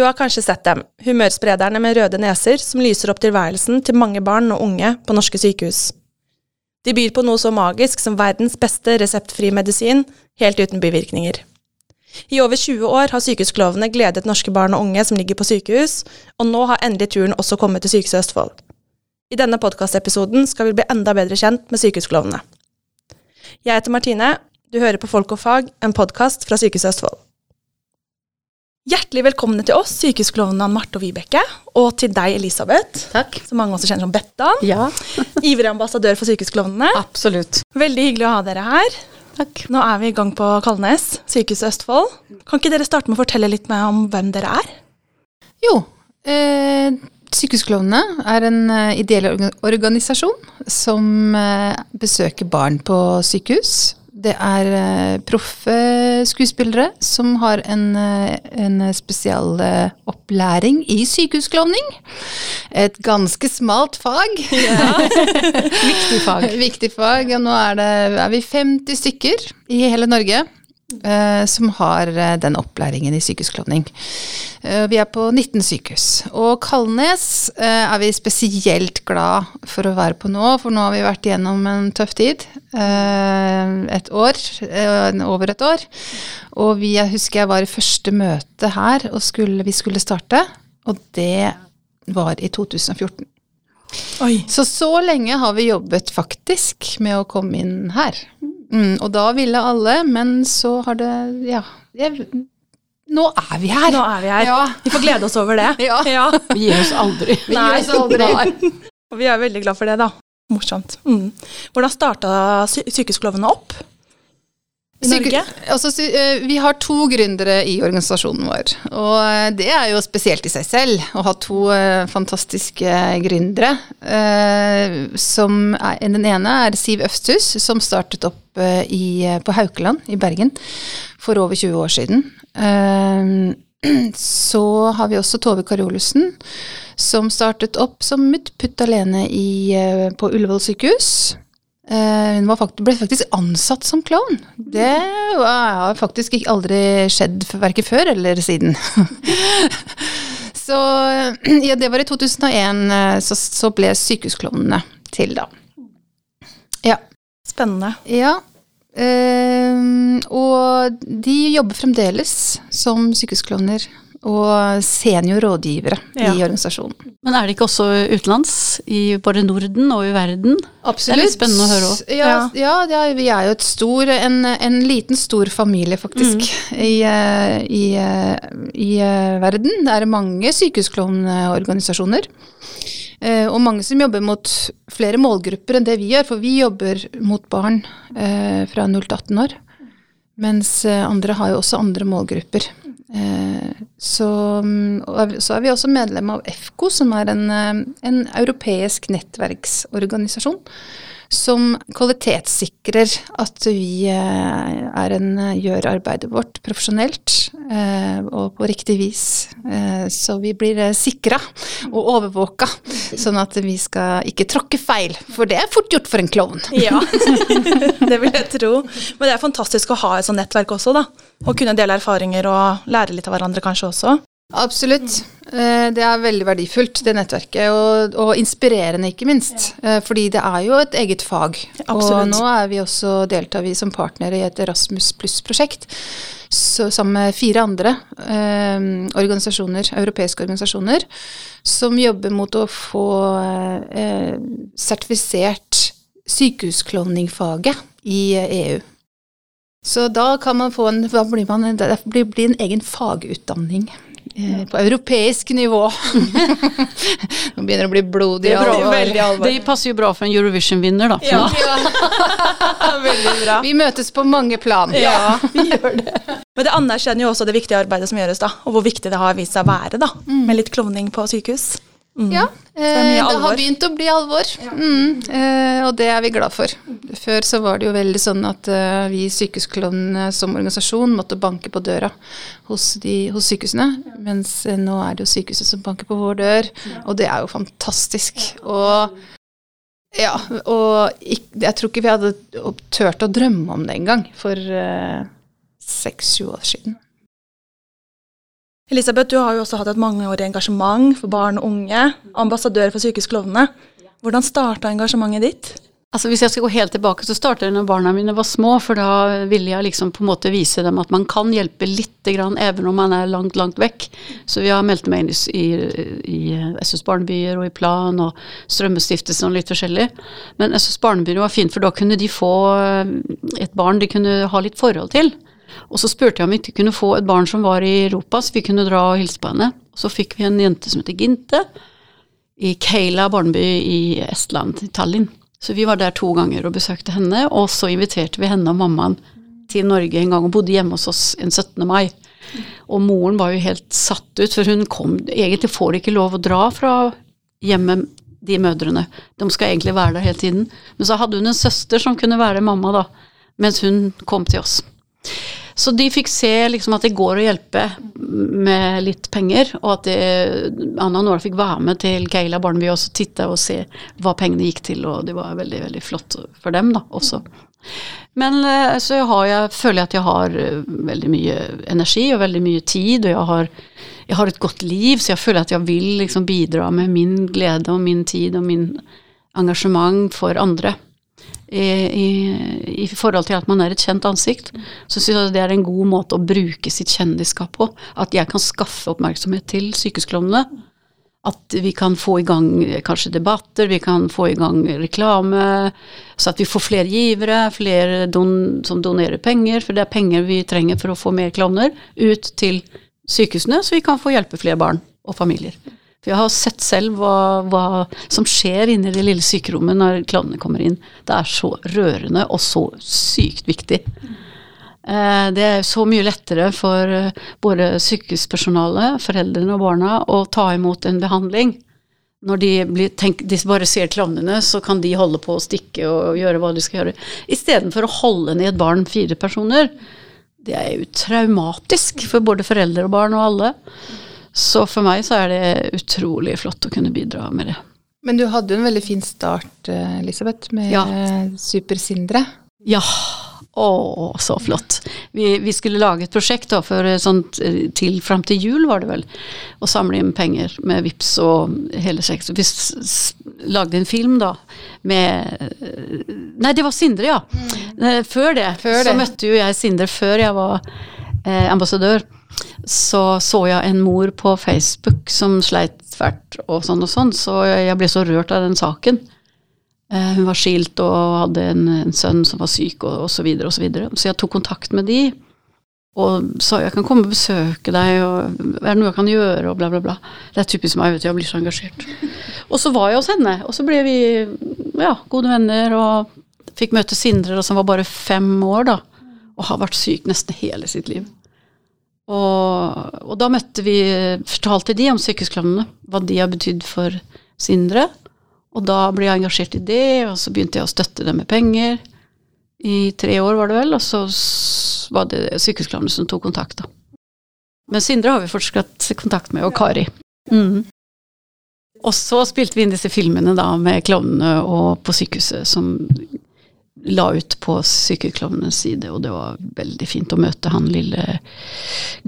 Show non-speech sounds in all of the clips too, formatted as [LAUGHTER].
Du har kanskje sett dem, humørsprederne med røde neser som lyser opp tilværelsen til mange barn og unge på norske sykehus. De byr på noe så magisk som verdens beste reseptfri medisin, helt uten bivirkninger. I over 20 år har sykehusklovene gledet norske barn og unge som ligger på sykehus, og nå har endelig turen også kommet til Sykehuset Østfold. I denne podkastepisoden skal vi bli enda bedre kjent med sykehusklovene. Jeg heter Martine, du hører på Folk og fag, en podkast fra Sykehuset Østfold. Hjertelig velkomne til oss, sykehusklovnene Marte og Vibeke, og til deg, Elisabeth. Takk. Som mange også kjenner som Bettan. Ja, [LAUGHS] Ivrig ambassadør for Sykehusklovnene. absolutt. Veldig hyggelig å ha dere her. Takk. Nå er vi i gang på Kalnes, Sykehuset Østfold. Kan ikke dere starte med å fortelle litt mer om hvem dere er? Jo, eh, Sykehusklovnene er en eh, ideell organisasjon som eh, besøker barn på sykehus. Det er uh, proffe skuespillere som har en, uh, en spesialopplæring i sykehusklovning. Et ganske smalt fag. [LAUGHS] Viktig fag. Viktig fag. Og nå er, det, er vi 50 stykker i hele Norge som har eh, den opplæringen i sykehusklovning. Eh, vi er på 19 sykehus. Og Kalnes eh, er vi spesielt glad for å være på nå, for nå har vi vært gjennom en tøff tid. Eh, et år, eh, over et år. Og vi, jeg husker jeg var i første møte her, og skulle, vi skulle starte. Og det var i 2014. Oi. Så så lenge har vi jobbet faktisk med å komme inn her. Mm, og da ville alle, men så har det Ja. Jeg, nå er vi her. Nå er vi her. Ja. Vi får glede oss over det. [LAUGHS] Ja. Vi gir oss aldri. Vi Nei. gir oss aldri. Og vi er veldig glad for det, da. Morsomt. Mm. Hvordan starta sy Sykehusklovnene opp Norge? Altså, eh, vi har to gründere i organisasjonen vår. Og eh, det er jo spesielt i seg selv å ha to eh, fantastiske gründere. som er, den ene er Siv Øfthus, som startet opp i, på Haukeland i Bergen for over 20 år siden. [CLEARS THROAT] Så har vi også Tove Karolussen, som startet opp som putt alene i, på Ullevål sykehus. Eh, hun var fakt ble faktisk ansatt som klovn. Det har faktisk aldri skjedd verken før eller siden. [LAUGHS] så [CLEARS THROAT] ja, det var i 2001 eh, så, så ble Sykehusklovnene til, da. Ja. Spennende. ja. Eh, og de jobber fremdeles som sykehusklovner og seniorrådgivere Ja. i organisasjonen. Men er det ikke også utenlands? I både Norden og i verden? Absolutt. Det er litt spennende å høre òg. Ja, ja. ja, vi er jo et stor, en, en liten, stor familie, faktisk, i, eh, i, eh, i eh, verden. Det er mange sykehusklovneorganisasjoner. eh, Og mange som jobber mot flere målgrupper enn det vi gjør, for vi jobber mot barn eh, fra 0 til 18 år. Mens andre har jo også andre målgrupper. Eh, Så, så er vi også medlem av EFKO, som er en, eh, en europeisk nettverksorganisasjon. Som kvalitetssikrer at vi eh, er en, gjør arbeidet vårt profesjonelt eh, og på riktig vis. Eh, Så vi blir eh, sikra og overvåka, sånn at vi skal ikke tråkke feil. For det er fort gjort for en klovn. Ja, [LAUGHS] det vil jeg tro. Men det er fantastisk å ha et sånt nettverk også, da. Å kunne dele erfaringer og lære litt av hverandre kanskje også. Absolutt. Eh, Det er veldig verdifullt, det nettverket, og, og inspirerende, ikke minst. Eh, Fordi det er jo et eget fag. Og nå er vi også, deltar vi som partnere i et Erasmus pluss-prosjekt sammen med fire andre eh, organisasjoner, europeiske organisasjoner, som jobber mot å få eh, sertifisert sykehusklovningfaget i EU. Så da kan man få en, da blir man, det blir en egen fagutdanning eh, på europeisk nivå. [LAUGHS] Nå begynner det å bli blodig Det bra, alvor. Det passer jo bra for en Eurovision-vinner, da. Ja. [LAUGHS] [LAUGHS] Veldig bra. Vi møtes på mange plan. Ja, vi gjør det. Men det anerkjenner jo også det viktige arbeidet som gjøres, da. Og hvor viktig det har vist seg å være, da. Med litt klovning på sykehus. Mm. Ja, er eh, det har begynt å bli alvor, mm, eh, og det er vi glad for. Før så var det jo veldig sånn at eh, vi sykehusklovnene som organisasjon måtte banke på døra hos, de, hos sykehusene, mens eh, nå er det jo sykehuset som banker på vår dør, og det er jo fantastisk. Og ja, og ikk- jeg tror ikke vi hadde turt å drømme om det engang for eh, seks-sju år siden. Elisabeth, du har jo også hatt et mangeårig engasjement for barn og unge. Ambassadør for Sykehusklovnene. Hvordan starta engasjementet ditt? Altså Hvis jeg skal gå helt tilbake, så startet det når barna mine var små. For da ville jeg liksom på en måte vise dem at man kan hjelpe lite grann, even om man er langt, langt vekk. Så vi har meldt meg inn i, i SUS Barnebyer og i Plan og Strømmestiftelsen og litt forskjellig. Men SS Barnebyer var fint, for da kunne de få eh, et barn de kunne ha litt forhold til. Og så spurte jeg om vi ikke kunne få et barn som var i Europa, så vi kunne dra og hilse på henne. Og så fikk vi en jente som heter Ginte, i Keila barneby i Estland, i Tallinn. Så vi var der to ganger og besøkte henne, og så inviterte vi henne og mammaen til Norge en gang og bodde hjemme hos oss en 17. mai. Og moren var jo helt satt ut, for hun kom Egentlig får de ikke lov å dra fra hjemmet, de mødrene. De skal egentlig være der hele tiden. Men så hadde hun en søster som kunne være mamma, da, mens hun kom til oss. Så de fikk se liksom at det går å hjelpe med litt penger, og at det, Anna og Nora fikk være med til Keila barneby og titte og se hva pengene gikk til, og det var veldig, veldig flott for dem da, også. Men eh, så jeg, føler jeg at jeg har eh, veldig mye energi og veldig mye tid, og jeg har, jeg har et godt liv, så jeg føler at jeg vil liksom bidra med min glede og min tid og min engasjement for andre i, i, forhold til at man er et kjent ansikt, så syns jeg det er en god måte å bruke sitt kjendisskap på. At jeg kan skaffe oppmerksomhet til sykehusklovnene. At vi kan få i gang kanskje debatter, vi kan få i gang reklame, så at vi får flere givere, flere don, som donerer penger, for det er penger vi trenger for å få mer klovner ut til sykehusene, så vi kan få hjelpe flere barn og familier. For jeg har sett selv hva, hva som skjer inne i det lille sykerommet når klovnene kommer inn. Det er så rørende og så sykt viktig. Eh, det er så mye lettere for eh, både sykehuspersonalet, foreldrene og barna å ta imot en behandling. Når de, blir, tenk, de bare ser klovnene, så kan de holde på å stikke og gjøre hva de skal gjøre. Istedenfor å holde ned barn fire personer. Det er jo traumatisk for både foreldre og barn og alle. Så for meg så er det utrolig flott å kunne bidra med det. Men du hadde jo en veldig fin start, eh, Elisabeth, med ja. Super-Sindre. Ja. Å, så flott. Vi, vi, skulle lage et prosjekt da, for eh, sånt, eh, til fram til jul, var det vel. Å samle inn penger med VIPS og hele seks. Vi lagde en film da med Nei, det var Sindre, ja. Mm. Før det. Før så det. møtte jo jeg Sindre før jeg var eh, ambassadør så så jeg en mor på Facebook som sleit fælt og sånn og sånn, så jeg ble så rørt av den saken. Eh, hun var skilt og hadde en, en sønn som var syk, og, og så videre og så videre. Så jeg tok kontakt med de, og sa jeg kan komme og besøke deg, og er det noe jeg kan gjøre, og bla, bla, bla. Det er typisk meg, vet du, jeg blir så engasjert. Og så var jeg hos henne, og så ble vi ja, gode venner, og fikk møte Sindre, som var bare fem år da, og har vært syk nesten hele sitt liv. Og, og, da møtte vi Fortalte de om sykehusklovnene, hva de har betydd for Sindre. Og da ble jeg engasjert i det, og så begynte jeg å støtte dem med penger. I tre år, var det vel, og så var det sykehusklovnene som tok kontakt, da. Men Sindre har vi fortsatt kontakt med, og Kari. Mm. Og så spilte vi inn disse filmene da med klovnene og på sykehuset som la ut på sykeklovnenes side, og det var veldig fint å møte han lille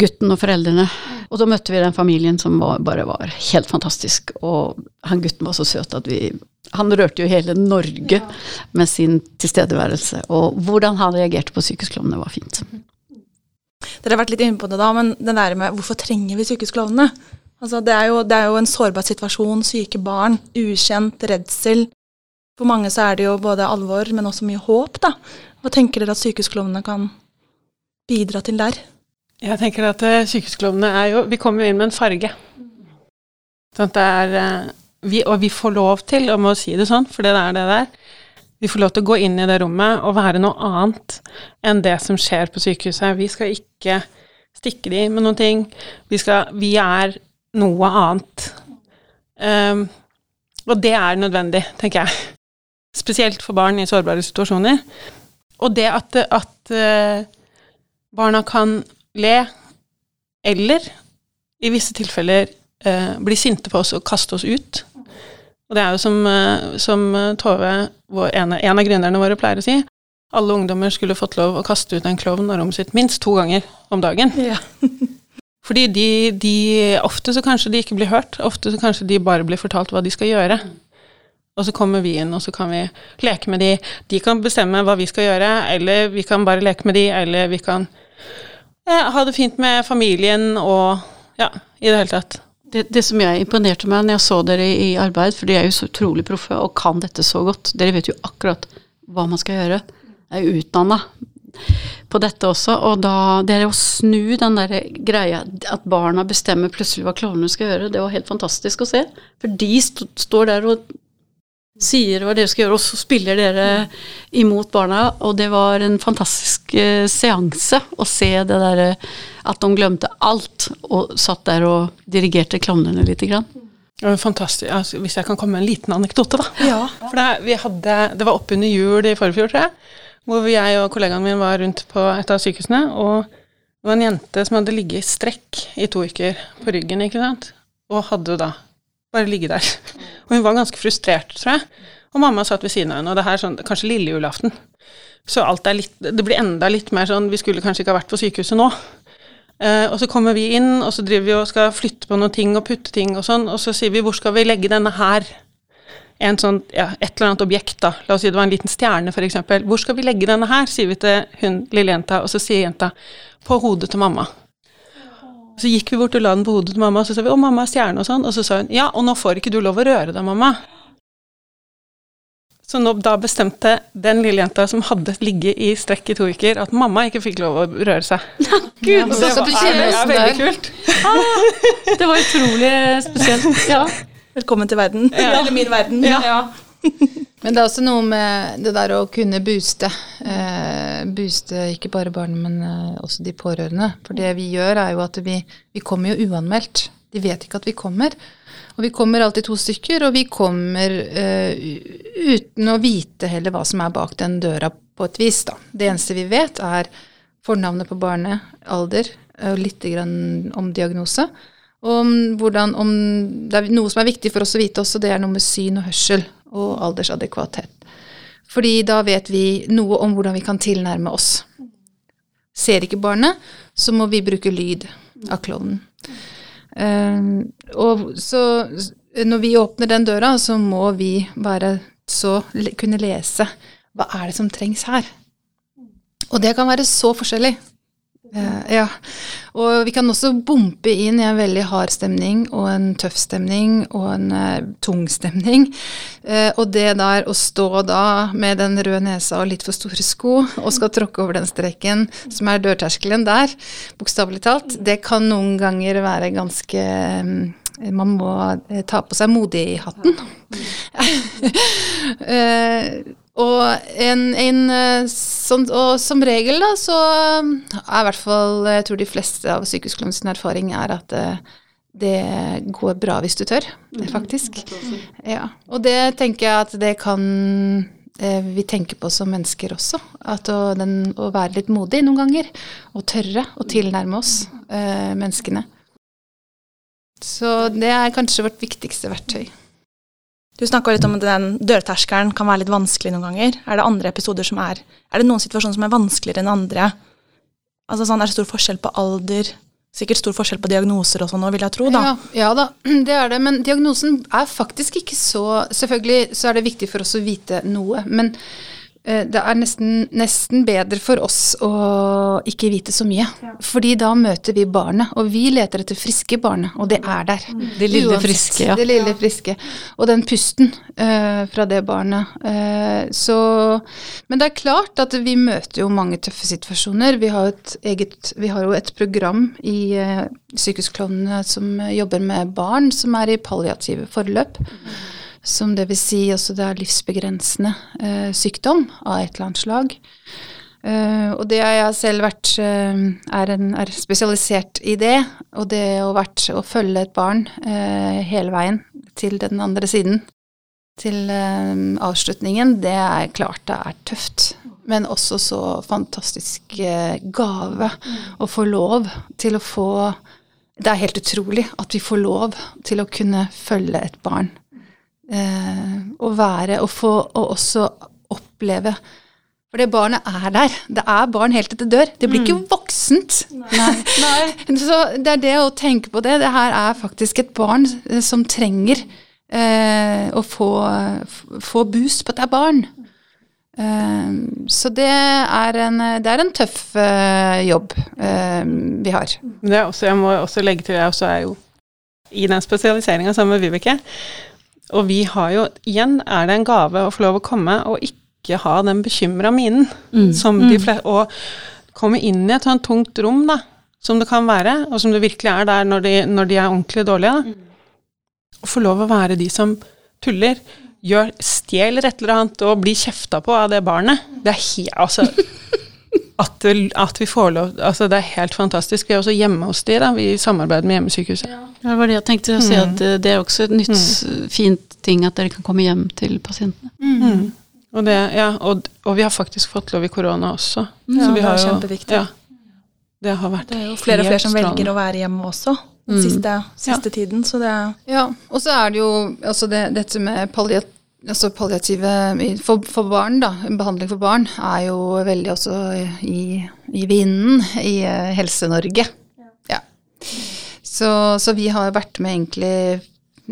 gutten og foreldrene. Og da møtte vi den familien som var, bare var helt fantastisk, og han gutten var så søt at vi Han rørte jo hele Norge med sin tilstedeværelse, og hvordan han reagerte på sykehusklovnene var fint. Dere har vært litt inne på det da, men det der med hvorfor trenger vi sykehusklovnene? Altså, det, er jo, det er jo en sårbar situasjon, syke barn, ukjent, redsel. For mange så er det jo både alvor, men også mye håp, da. Hva tenker dere at sykehusklovnene kan bidra til der? Jeg tenker at uh, sykehusklovnene er jo Vi kommer jo inn med en farge. Sånn at det er uh, vi, Og vi får lov til, om å si det sånn, for det er det der. Vi får lov til å gå inn i det rommet og være noe annet enn det som skjer på sykehuset. Vi skal ikke stikke de med noen ting. Vi, skal, vi er noe annet. Um, og det er nødvendig, tenker jeg spesielt for barn i sårbare situasjoner. Og det at, at uh, barna kan le, eller i visse tilfeller uh, bli sinte på oss og kaste oss ut. Og det er jo som, uh, som Tove, en, en av gründerne våre, pleier å si, alle ungdommer skulle fått lov å kaste ut en klovn av rommet sitt minst to ganger om dagen. Ja. [LAUGHS] Fordi de, de Ofte så kanskje de ikke blir hørt. Ofte så kanskje de bare blir fortalt hva de skal gjøre. Og så kommer vi inn, og så kan vi leke med de. De kan bestemme hva vi skal gjøre, eller vi kan bare leke med de, eller vi kan ja, ha det fint med familien og ja, i det hele tatt. Det, det, som jeg imponerte meg når jeg så dere i arbeid, for de er jo så utrolig proffe og kan dette så godt. Dere vet jo akkurat hva man skal gjøre. Jeg er utdanna på dette også, og da Det å snu den der greia at barna bestemmer plutselig hva klovnene skal gjøre, det var helt fantastisk å se. For de st står der og sier hva dere skal gjøre, og så spiller dere imot barna. Og det var en fantastisk eh, seanse å se det derre at de glemte alt og satt der og dirigerte klovnene lite grann. Fantastisk. Altså, hvis jeg kan komme med en liten anekdote, da. Ja. For det, hadde, det var oppunder jul i forfjor, tror jeg, hvor jeg og kollegaen min var rundt på et av sykehusene, og det var en jente som hadde ligget i strekk i to uker på ryggen, ikke sant, og hadde da bare ligge der. [LAUGHS] Og hun var ganske frustrert, tror jeg. Og mamma satt ved siden av henne, og det her sånn, kanskje lille julaften. Så alt er litt Det blir enda litt mer sånn Vi skulle kanskje ikke ha vært på sykehuset nå. Eh, og så kommer vi inn, og så driver vi og skal flytte på noen ting og putte ting og sånn, og så sier vi 'hvor skal vi legge denne her'? En sånn, ja, et eller annet objekt, da. La oss si det var en liten stjerne, f.eks. 'Hvor skal vi legge denne her?' sier vi til hun lille jenta, og så sier jenta 'på hodet til mamma'. Så gikk vi bort og la den på hodet til mamma, og så sa vi 'Å, mamma er stjerne', og sånn. Og så sa hun 'Ja, og nå får ikke du lov å røre deg, mamma'. Så nå, da bestemte den lille jenta som hadde ligget i strekk i to uker, at mamma ikke fikk lov å røre seg. [LAUGHS] Gud, ja, det, var, er, er veldig kult. Ah, det var utrolig spesielt. Ja. Velkommen til verden. Ja. Eller min verden. Ja. Men det er også noe med det der å kunne booste. Eh, booste ikke bare barn, men eh, også de pårørende. For det vi gjør, er jo at vi, vi kommer jo uanmeldt. De vet ikke at vi kommer. Og vi kommer alltid to stykker, og vi kommer eh, uten å vite heller hva som er bak den døra, på et vis. da. Det eneste vi vet, er fornavnet på barnet, alder og litt om diagnose. Og om hvordan, om det er noe som er viktig for oss å vite også, det er noe med syn og hørsel og aldersadekvathet. Fordi da vet vi noe om hvordan vi kan tilnærme oss. Ser ikke barnet, så må vi bruke lyd av klovnen. Um, og så når vi åpner den døra, så må vi bare så kunne lese hva er det som trengs her. Og det kan være så forskjellig. Uh, ja. Og vi kan også bompe inn i en veldig hard stemning og en tøff stemning og en uh, tung stemning. Uh, og det der å stå da med den røde nesa og litt for store sko og skal tråkke over den streken som er dørterskelen der, bokstavelig talt, det kan noen ganger være ganske um, man må ta på seg modig-hatten. uh, [LAUGHS] Og, en, en, eh, sånn, og, som regel da, så er i hvert fall Jeg tror de fleste av sykehusklovnens erfaring er at det, eh, det, går bra hvis du tør, mm. faktisk. Ja. Og det tenker jeg at det kan eh, vi tenker på som mennesker også. At å, den, å være litt modig noen ganger. Og tørre å tilnærme oss eh, menneskene. Så det er kanskje vårt viktigste verktøy. Du snakka litt om at den dørterskelen kan være litt vanskelig noen ganger. Er det andre episoder som er Er det noen situasjoner som er vanskeligere enn andre? Altså sånn, Er det stor forskjell på alder? Sikkert stor forskjell på diagnoser og sånn vil jeg tro, da. Ja, ja, da, [CLEARS THROAT] det er det. Men diagnosen er faktisk ikke så Selvfølgelig så er det viktig for oss å vite noe. Men det er nesten, nesten, bedre for oss å ikke vite så mye. Ja. Fordi da møter vi barnet, og vi leter etter friske barnet, og det er der. Mm. Det lille Uansett, friske, ja. Det lille friske. Og den pusten uh, fra det barnet. Uh, så Men det er klart at vi møter jo mange tøffe situasjoner. Vi har, eget, vi har jo et program i uh, Sykehusklovnene som jobber med barn som er i palliative forløp. Mm som det vil si også det er livsbegrensende eh, sykdom av et eller annet slag. Eh, og det har jeg selv vært uh, er, en, er, spesialisert i det. Og det å, vært, å følge et barn uh, hele veien til den andre siden, til avslutningen, det er klart det er tøft. Men også så fantastisk gave å få lov til å få Det er helt utrolig at vi får lov til å kunne følge et barn eh, å være og få og også oppleve For det barnet er der. Det er barn helt til det dør. Det blir ikke voksent. [LAUGHS] Så det er det å tenke på det. Det her er faktisk et barn eh, som trenger eh, å få, få boost på at det er barn. Eh, så det er en, det er en tøff uh, jobb uh, vi har. Også, jeg må også legge til, jeg også er jo i den spesialiseringa sammen med Vibeke. Og vi har jo, igjen er det en gave å få lov å komme og ikke ha den bekymra minen. Mm. Som de fleste, og komme inn i et sånt tungt rom, da, som det kan være, og som det virkelig er der når de, når de er ordentlig dårlige. Da. Og få lov å være de som tuller, gjør, stjeler et eller annet og blir kjefta på av det barnet. Det er helt Altså [LAUGHS] at, at vi får lov Altså, det er helt fantastisk. Vi er også hjemme hos de, da, vi samarbeider med Hjemmesykehuset. Ja, det var det jeg tenkte å si, at eh, det er også et nytt fint ting at dere kan komme hjem til pasientene. Mm. Og, det, ja, og, og vi har faktisk fått lov i korona også. Ja, Så vi det er har jo- kjempeviktig. Ja, det har vært Det er jo flere og flere som velger å være hjemme også den Mm. siste, siste tiden, så det Ja, og så er det jo altså det, dette med palliat, altså palliative for, for barn, da, behandling for barn, er jo veldig også i, i vinden i eh, Helse-Norge. Ja. Så, så vi har vært med egentlig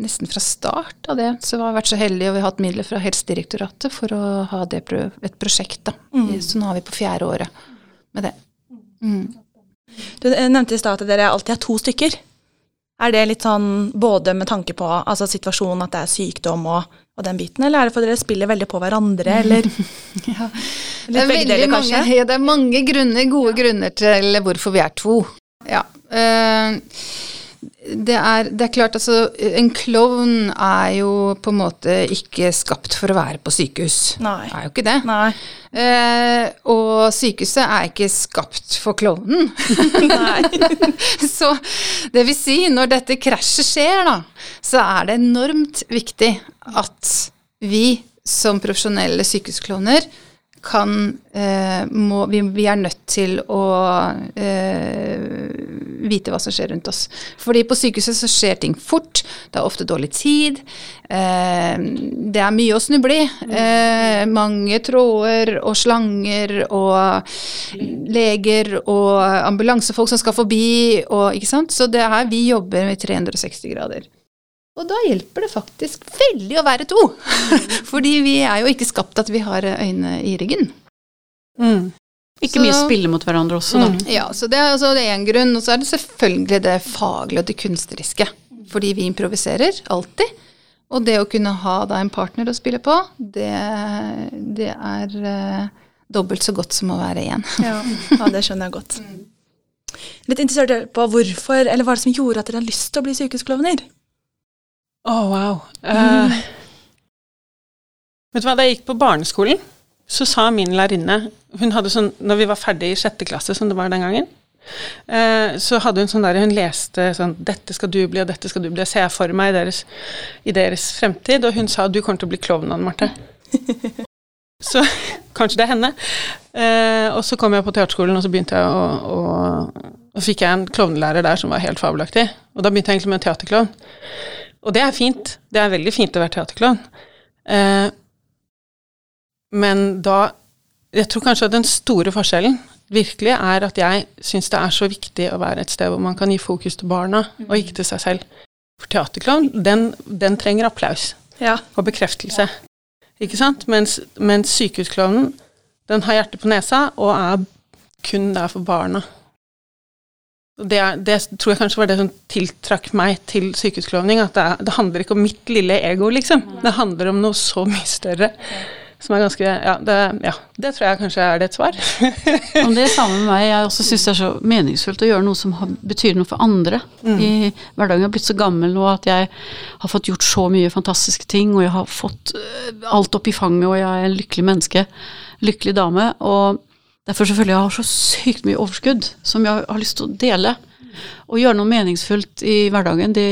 nesten fra start av det. Så vi har vært så heldige, og vi har hatt midler fra Helsedirektoratet for å ha det et prosjekt, da. Så nå er vi på fjerde året med det. Mm. Du nevnte i stad at dere alltid er to stykker. Er det litt sånn både med tanke på altså situasjonen, at det er sykdom og, og den biten, eller er det fordi dere spiller veldig på hverandre, eller [LAUGHS] Ja. Det er, deler, mange, ja, det er mange grunner, gode grunner til hvorfor vi er to. Ja. eh, det, er, det er klart, altså En klovn er jo på en måte ikke skapt for å være på sykehus. Nei. Det er jo ikke det. Nei. Eh, og sykehuset er ikke skapt for klovnen. [LAUGHS] så det vil si, når dette krasjet skjer, da, så er det enormt viktig at vi som profesjonelle sykehusklovner kan eh, må, vi, vi er nødt til å eh, vite hva som skjer rundt oss. Fordi på sykehuset så skjer ting fort, det er ofte dårlig tid, eh, det er mye å snuble i. Eh, mange tråder og slanger og leger og ambulansefolk som skal forbi og ikke sant. Så det er her vi jobber med 360 grader. Og da hjelper det faktisk veldig å være to. [LAUGHS] Fordi vi er jo ikke skapt at vi har øyne i ryggen. Mm. Ikke mye Så- spille mot hverandre også, da. Mm. Ja, så det er altså det en grunn. Og så er det selvfølgelig det faglige og det kunstneriske. Fordi vi improviserer alltid. Og det å kunne ha da en partner å spille på, det, det er eh, dobbelt så godt som å være én. [LAUGHS] Ja, ja, det skjønner jeg godt. Litt interessert på hvorfor, eller hva er det som gjorde at dere har lyst til å bli sykehusklovner? Å, wow. Eh, vet du hva, da jeg gikk på barneskolen, så sa min lærerinne Hun hadde sånn, når vi var ferdig i sjette klasse, som det var den gangen, uh, så hadde hun sånn der Hun leste sånn 'Dette skal du bli, og dette skal du bli'. og ser jeg for meg i deres, i deres fremtid. Og hun sa 'Du kommer til å bli klovn, Anne Marte'. [LAUGHS] Så kanskje det er henne. Eh, og så kom jeg på teaterskolen, og så begynte jeg å, å Og fikk jeg en klovnelærer der som var helt fabelaktig. Og da begynte jeg egentlig med en teaterklovn. Og det er fint. Det er veldig fint å være teaterklovn. Eh, men da Jeg tror kanskje at den store forskjellen virkelig er at jeg syns det er så viktig å være et sted hvor man kan gi fokus til barna, og ikke til seg selv. For teaterklovn, den, den trenger applaus Ja. og bekreftelse. Ikke sant? Mens, mens sykehusklovnen, den har hjertet på nesa og er kun der for barna. Det, det tror jeg kanskje var det som tiltrakk meg til sykehusklovning. At det, er, det handler ikke om mitt lille ego, liksom. Det handler om noe så mye større. Som er ganske Ja, det, ja, det tror jeg kanskje er det et svar. [LAUGHS] Og det er samme med meg. Jeg også syns det er så meningsfullt å gjøre noe som har, betyr noe for andre. I hverdagen jeg har blitt så gammel nå at jeg har fått gjort så mye fantastiske ting, og jeg har fått øh, alt opp i fanget, og jeg er en lykkelig menneske. Lykkelig dame. Og derfor selvfølgelig jeg har så sykt mye overskudd som jeg har lyst til å dele. Å gjøre noe meningsfullt i hverdagen. Det,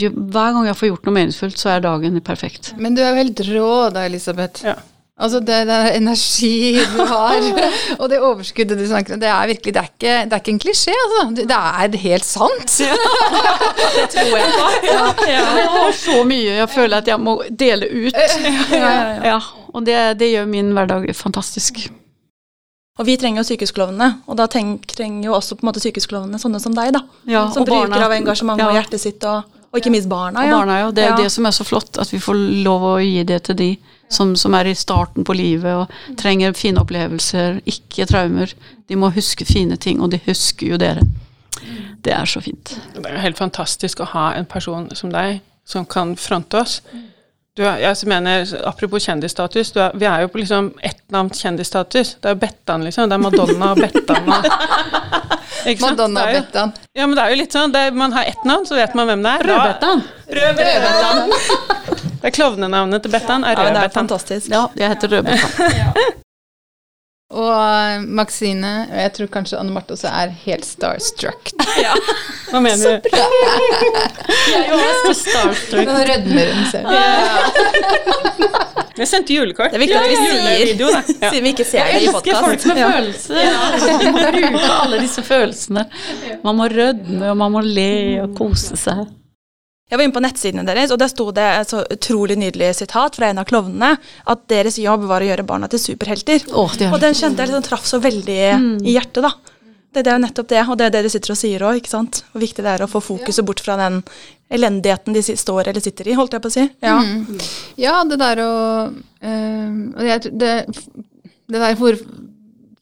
hver gang jeg får gjort noe meningsfullt, så er dagen perfekt. Men du er jo helt rå da, Elisabeth. Ja. Altså det, det er energi du har, [LAUGHS] og det overskuddet du snakker om, det er virkelig, det er ikke, det er ikke en klisjé, altså. Det, er helt sant. [LAUGHS] Det tror jeg på. Jeg har så mye jeg føler at jeg må dele ut. Ja, og det, det gjør min hverdag fantastisk. Og vi trenger jo sykehusklovnene, og da trenger jo også på en måte sykehusklovnene sånne som deg, da. Ja, som og bruker barna- av engasjement ja. og hjertet sitt, og, og ikke minst barna. Og barna, ja. Det er jo Ja. det som er så flott, at vi får lov å gi det til de som, som er i starten på livet og trenger fine opplevelser, ikke traumer. De må huske fine ting, og de husker jo dere. Det er så fint. Det er jo helt fantastisk å ha en person som deg, som kan fronte oss. Du er, jeg mener, Apropos kjendisstatus, du er, vi er jo på liksom ettnavnt kjendisstatus. Det er Bettan, liksom. Det er Madonna og Bettan. Og, [LAUGHS] ikke sant? Madonna er Bettan. Ja, men det er jo litt sånn. Det er, man har ett navn, så vet man hvem det er. Rødbettan. Rødbetan. Rød [LAUGHS] Det er klovnenavnet til Bettan. Er Ja, men det er fantastisk. Ja, jeg heter Rødbetan. [LAUGHS] Og eh, Maxine, og jeg tror kanskje Anne Marte også er helt starstruck. [LAUGHS] Hva mener du? [LAUGHS] Starstruck. Nå rødmer hun selv. Jeg sendte julekort. Det er viktig at vi sier. Ja. [LAUGHS] siden vi ikke ser det i elsker folk med følelser. Vi må bruke alle disse følelsene. Man må rødme, og man må le og kose seg. Jeg var inne på nettsidene deres, og der sto det et så utrolig nydelig sitat fra en av klovnene, at deres jobb var å gjøre barna til superhelter. Åh, det Og den kjente jeg liksom traff så veldig i hjertet, da. Det, det er jo nettopp det, og det er det de sitter og sier òg, ikke sant. Hvor viktig det er å få fokuset bort fra den elendigheten de står eller sitter i, holdt jeg på å si. Ja. Ja, det der å tror- det, det der hvor,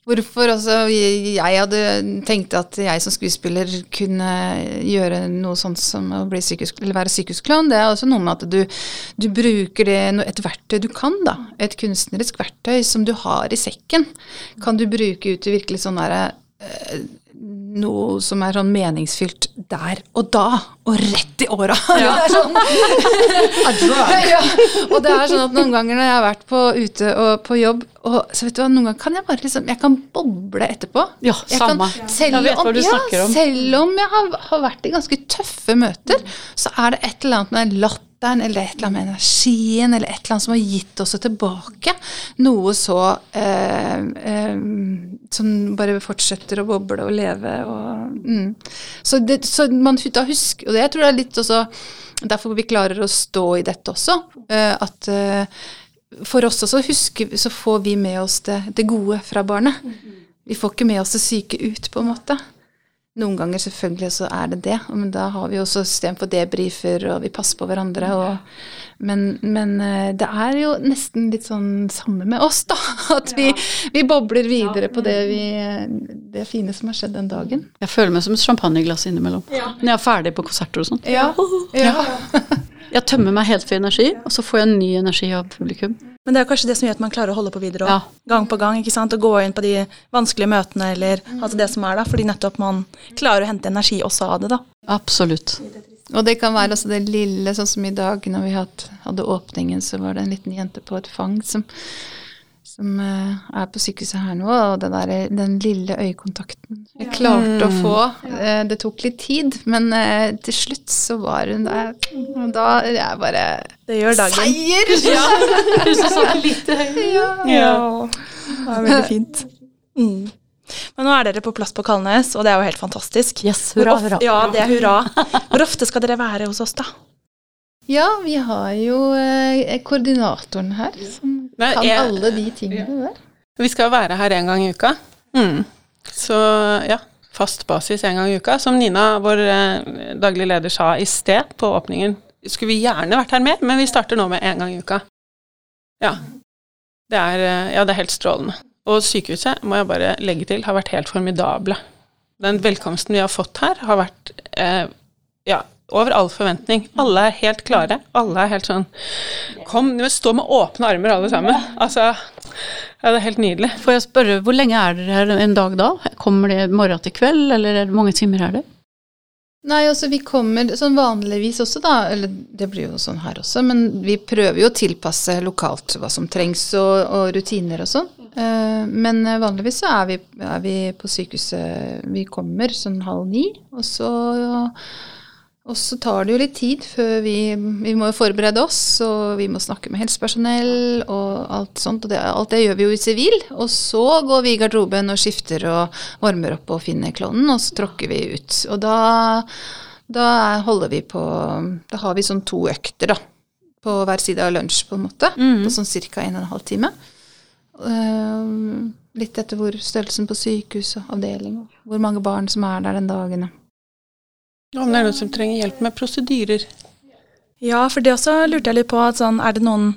Hvorfor også jeg hadde tenkt at jeg som skuespiller kunne gjøre noe sånt som å sykehus, være sykehusklovn, det er også noe med at du, du bruker det, et verktøy du kan, da. Et kunstnerisk verktøy som du har i sekken. Kan du bruke ut til virkelig sånn derre eh, noe som er sånn meningsfylt der og da, og rett i åra. [LAUGHS] Det er sånn, [LAUGHS] [LAUGHS] ja, og det er sånn at noen ganger når jeg har vært på, ute og på jobb, og, så vet du hva, noen ganger kan jeg bare liksom Jeg kan boble etterpå. Ja, Jeg samme. Kan, selv, Jeg om, ja, selv om jeg har, har vært i ganske tøffe møter, så er det et eller annet med latteren eller et eller annet med energien eller et eller annet som har gitt oss tilbake noe så eh, eh, Som bare fortsetter å boble og leve og mm. Så, det, så man da husker Og det jeg tror jeg er litt også derfor vi klarer å stå i dette også. eh, at eh, for oss også husker, så får vi med oss det, det gode fra barnet. Vi får ikke med oss det syke ut, på en måte. Noen ganger selvfølgelig så er det det, men da har vi også system for debrifer, og vi passer på hverandre. Og, men, men eh, det er jo nesten litt sånn samme med oss, da. [LAUGHS] At vi, vi bobler videre på det, vi, det fine som har skjedd den dagen. Jeg føler meg som et champagneglass innimellom. Når jeg er ferdig på konserter og sånn. Ja, ja. [LAUGHS] Jeg tømmer meg helt for energi, og så får jeg en ny energi av publikum. Men det er kanskje det som gjør at man klarer å holde på videre Ja. Gang på gang. ikke sant? Og gå inn på de vanskelige møtene eller altså det som er da. Fordi nettopp man klarer å hente energi også av det, da. Absolutt. Og det kan være altså det lille, sånn som i dag, når vi hadde åpningen, så var det en liten jente på et fang som, som eh, er på sykehuset her nå, og det der, den lille øyekontakten jeg klarte å få. eh, det tok litt tid, men eh, til slutt så var hun der. Og da er jeg bare Det gjør dagen. Seier! [LAUGHS] Ja. Det er veldig fint. Mm. Men nå er dere på plass på Kalnes, og det er jo helt fantastisk. Yes, hurra, hurra. Ja, det er hurra. Hvor ofte skal dere være hos oss, da? Ja, vi har jo eh, koordinatoren her, som Nei, kan jeg- alle de tingene der. Vi skal være her en gang i uka. Mm. Så ja, fast basis en gang i uka. Som Nina, vår eh, daglig leder, sa i sted på åpningen, skulle vi gjerne vært her mer, men vi starter nå med en gang i uka. Ja. Det er, eh, ja, det er helt strålende. Og sykehuset, må jeg bare legge til, har vært helt formidable. Den velkomsten vi har fått her, har vært eh, ja, over all forventning. Alle er helt klare. Alle er helt sånn Kom, stå med åpne armer alle sammen. Altså, ja, det er helt nydelig. Får jeg spørre, hvor lenge er dere her en dag da? Kommer det morgen til kveld, eller er det mange timer er det? Nei, altså vi kommer sånn vanligvis også, da. Eller det blir jo sånn her også, men vi prøver jo å tilpasse lokalt hva som trengs og, og rutiner og sånn. Eh, men eh, vanligvis så er vi, er vi på sykehuset Vi kommer sånn halv ni, og så og så tar det jo litt tid før vi Vi må forberede oss, og vi må snakke med helsepersonell og alt sånt. Og det, alt det gjør vi jo i sivil. Og så går vi i garderoben og skifter og varmer opp og finner klovnen, og så tråkker vi ut. Og da, da holder vi på Da har vi sånn to økter, da. På hver side av lunsj, på en måte. På sånn ca. en og en halv time. Eh, litt etter hvor størrelsen på sykehus og avdeling, og hvor mange barn som er der den dagen. Om det er noen som trenger hjelp med prosedyrer. Ja, for det også lurte jeg litt på. At sånn, er det noen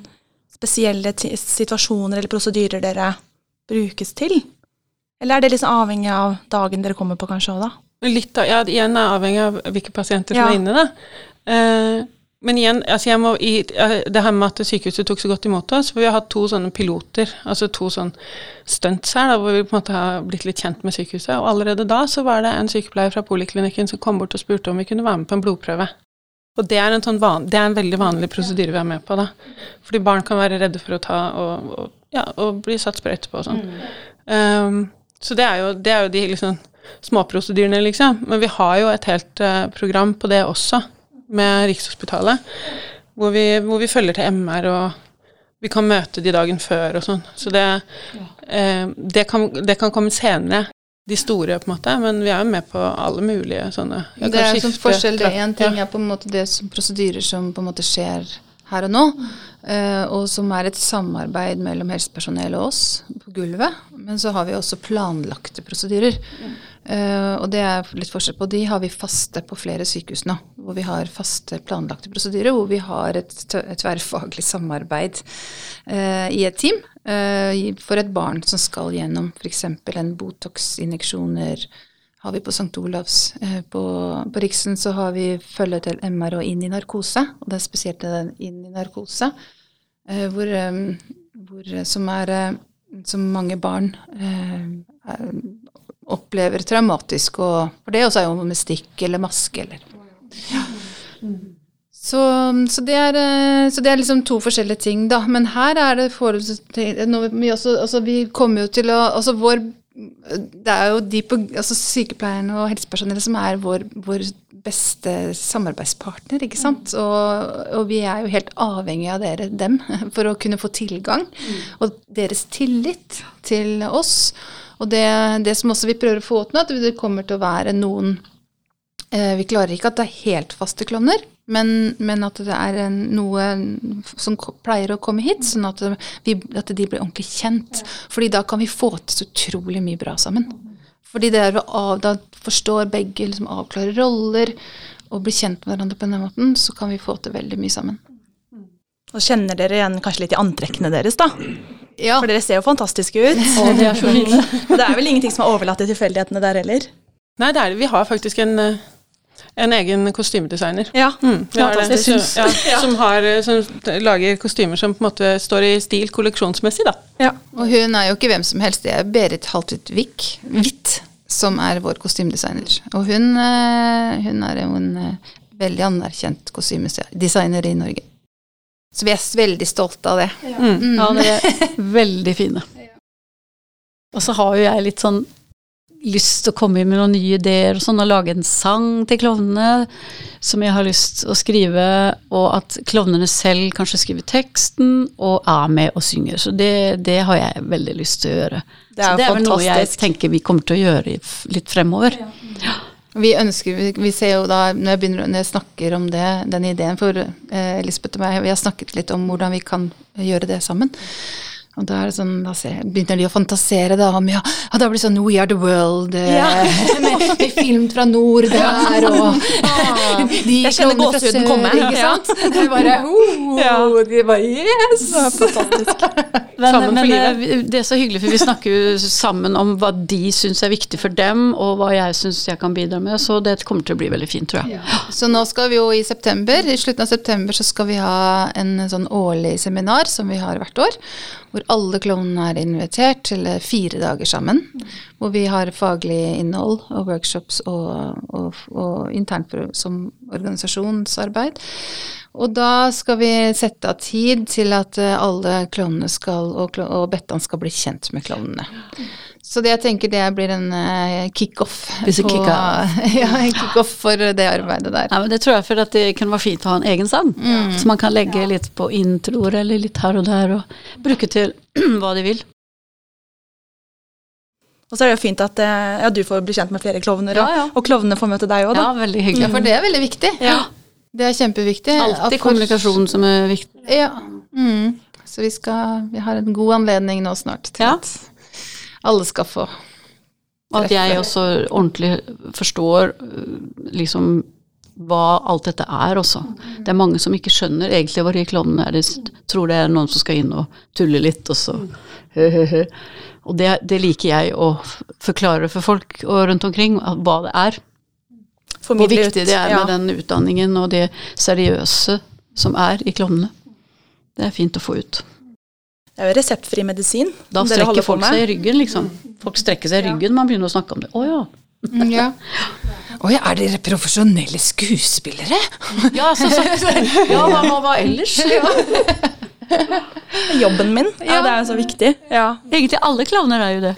spesielle situasjoner eller prosedyrer dere brukes til? Eller er det liksom avhengig av dagen dere kommer på, kanskje òg, da? Litt av, ja, igjen er avhengig av hvilke pasienter som Ja. er inne, da. Eh, men igjen, altså jeg må i, eh, det her med at sykehuset tok så godt imot oss, for vi har hatt to sånne piloter, altså to sånn stunts her, da, hvor vi på en måte har blitt litt kjent med sykehuset, og allerede da så var det en sykepleier fra poliklinikken som kom bort og spurte om vi kunne være med på en blodprøve. Og det er en, sånn van, det er en veldig vanlig prosedyre vi er med på, da. Fordi barn kan være redde for å ta og, og, ja, og bli satt sprøyte på og sånn. Um, så det er jo, det er jo de liksom småprosedyrene, liksom. Men vi har jo et helt uh, program på det også, med Rikshospitalet, hvor vi, hvor vi følger til MR og vi kan møte de dagen før og sånn. Så det, eh, det, kan, det kan komme senere, de store, på en måte, men vi er jo med på alle mulige sånne ja, det er en sånn forskjell. Det én ting ja. er på en måte det som prosedyrer som på en måte skjer her og nå, eh, og som er et samarbeid mellom helsepersonell og oss på gulvet. Men så har vi også planlagte prosedyrer. Eh, og det er litt forskjell på. De har vi faste på flere sykehus nå. Hvor vi har faste planlagte prosedyrer, hvor vi har et, tverrfaglig samarbeid uh, i et team uh, for et barn som skal gjennom f.eks. en Botox-injeksjoner har vi på St. Olavs. På, på Riksen så har vi følge til MR og inn i narkose, og det er spesielt den inn i narkose, hvor, um, hvor, som er som mange barn eh, eh, opplever traumatisk, og for det også er jo med stikk eller maske eller ja. Så, så, det er, eh, så det er liksom to forskjellige ting, da. Men her er det vi, også, altså vi kommer jo til å Altså vår Det er jo de på Altså sykepleierne og helsepersonellet som er vår, vår beste samarbeidspartner, ikke sant. Og, og vi er jo helt avhengig av dere, dem, [LAUGHS] for å kunne få tilgang. Og deres tillit til oss. Og det, det som også vi prøver å få til nå, at det kommer til å være noen Eh, Vi klarer ikke at det er helt faste klovner, men, men at det er en, noe som pleier å komme hit, sånn at, vi, at de blir ordentlig kjent. Fordi da kan vi få til så utrolig mye bra sammen. Fordi det er av, da forstår begge, liksom avklarer roller og blir kjent med hverandre på den måten, så kan vi få til veldig mye sammen. Og kjenner dere igjen kanskje litt i antrekkene deres, da? Ja, For dere ser jo fantastiske ut. Å, de er så fine. [LAUGHS] Og det er vel ingenting som er overlatt til tilfeldighetene der heller? Nei, det er det. Vi har faktisk en, eh, en egen kostymedesigner. Ja. Mm, har det. [LAUGHS] Ja, som, har, eh, som lager kostymer som på en måte står i stil kolleksjonsmessig, da. ja. og hun er jo ikke hvem som helst, det er Berit Haltvit Wick, Hvitt, som er vår kostymedesigner. Og hun, eh, hun er jo en veldig anerkjent kostymedesigner i Norge. Så vi er veldig stolte av det. Mm. Ja, dere er [LAUGHS] veldig fine. Og så har jo jeg litt sånn lyst til å komme inn med noen nye ideer og sånn, og lage en sang til klovnene som jeg har lyst til å skrive, og at klovnene selv kanskje skriver teksten og er med og synger. Så det, det har jeg veldig lyst til å gjøre. Det er så det er vel noe jeg tenker vi kommer til å gjøre litt fremover. Vi ønsker, vi, ser jo da, når jeg, begynner, når jeg snakker om det, den ideen for eh, Lisbeth og meg, vi har snakket litt om hvordan vi kan gjøre det sammen. Og da er det sånn, da ser, begynner de å fantasere da om ja, ja, da blir det sånn We Are The World, ja. [LAUGHS] med, med film fra nord der, og [LAUGHS] de Jeg kjenner gåsehuden komme. Ikke Ja. sant? Det er bare, [LAUGHS] oh, de bare Yes! Men, men eh, det er så hyggelig, for vi snakker jo sammen om hva de syns er viktig for dem, og hva jeg syns jeg kan bidra med, så det kommer til å bli veldig fint, tror jeg. Så nå skal vi jo i september, i slutten av september så skal vi ha en sånn årlig seminar som vi har hvert år, hvor alle klovnene er invitert til eh, fire dager sammen. Hvor vi har faglig innhold og workshops og, og, og internt som organisasjonsarbeid. Og da skal vi sette av tid til at eh, alle klovnene og, og Bettan skal bli kjent med klovnene. Så det jeg tenker det blir en uh, kickoff. [LAUGHS] En kick-off. ja, kick for det arbeidet der. Ja, men det tror jeg for at det kan være fint å ha en egen sang. Så man kan legge litt på introer eller litt her og der, og bruke til [CLEARS THROAT] hva de vil. Og så er det jo fint at eh, ja, du får bli kjent med flere klovner, Ja, ja. og, og klovnene får møte deg òg, da. Ja, veldig Ja, hyggelig. for det er veldig viktig. Ja. Det er kjempeviktig. Alltid kommunikasjon som er viktig. Ja. Mm. Så vi, skal, vi har en god anledning nå snart til Ja. at alle skal få Og at jeg også ordentlig forstår øh, liksom hva alt dette er også. Det er mange som ikke skjønner egentlig hva de klovnene er. De tror det er noen som skal inn og tulle litt, og så. [LAUGHS] Og det, det liker jeg å forklare for folk og rundt omkring, hva det er. Hvor viktig det er Ja. med den utdanningen og det seriøse som er i klovnene. Det er fint å få ut. Det er jo reseptfri medisin. Da strekker folk seg i ryggen, liksom. Folk strekker seg i ryggen, man begynner å snakke om det. Å ja. Mm, Ja. Oh, ja, er dere profesjonelle skuespillere? Ja, så, så, [LAUGHS] ja hva, hva, hva ellers? Jobben min. Ja, det er jo så viktig. Ja. Egentlig alle klovner er jo det.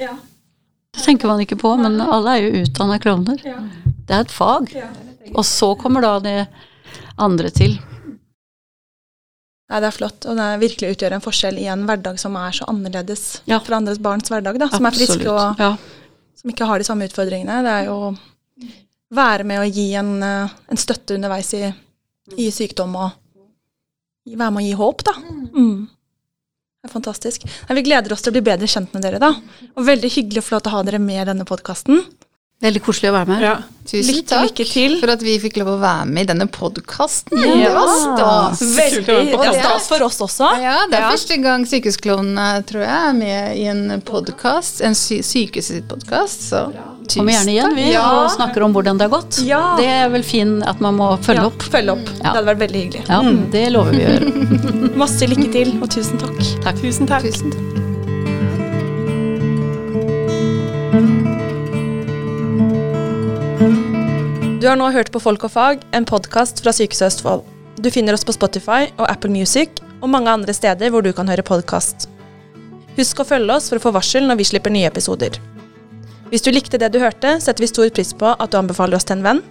Det tenker man ikke på, men alle er jo utdanna klovner. Det er et fag. Og så kommer da det andre til. Nei, det er flott, og det virkelig utgjør en forskjell i en hverdag som er så annerledes Ja. fra andres barns hverdag, da, som er friske og Ja. som ikke har de samme utfordringene. Det er jo å være med å gi en, eh, en støtte underveis i, i sykdom og være med å gi håp, da. Mm. Det er fantastisk. Nei, vi gleder oss til å bli bedre kjent med dere, da. Og veldig hyggelig å få lov til å ha dere med i denne podkasten. Veldig koselig å være med. Ja. Tusen Lykke, takk lykke til. for at vi fikk lov å være med i denne podkasten. Ja. Det var stas. Veldig. Det er stas for oss også. Ja, det er Ja. første gang Sykehusklovnene, tror jeg, er med i en podkast. En sy sykehuspodkast, så tusen Kommer gjerne igjen, vi, Ja. og snakker om hvordan det har gått. Ja. Det er vel fin at man må følge Ja, opp. Følge opp. Ja. Det hadde vært veldig hyggelig. Ja, det lover vi å gjøre. [LAUGHS] Masse lykke til, og tusen takk. Tusen takk. Tusen takk. Du har nå hørt på Folk og fag, en podkast fra Sykehuset Østfold. Du finner oss på Spotify og Apple Music og mange andre steder hvor du kan høre podkast. Husk å følge oss for å få varsel når vi slipper nye episoder. Hvis du likte det du hørte, setter vi stor pris på at du anbefaler oss til en venn.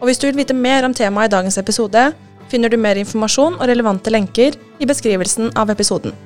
Og hvis du vil vite mer om temaet i dagens episode, finner du mer informasjon og relevante lenker i beskrivelsen av episoden.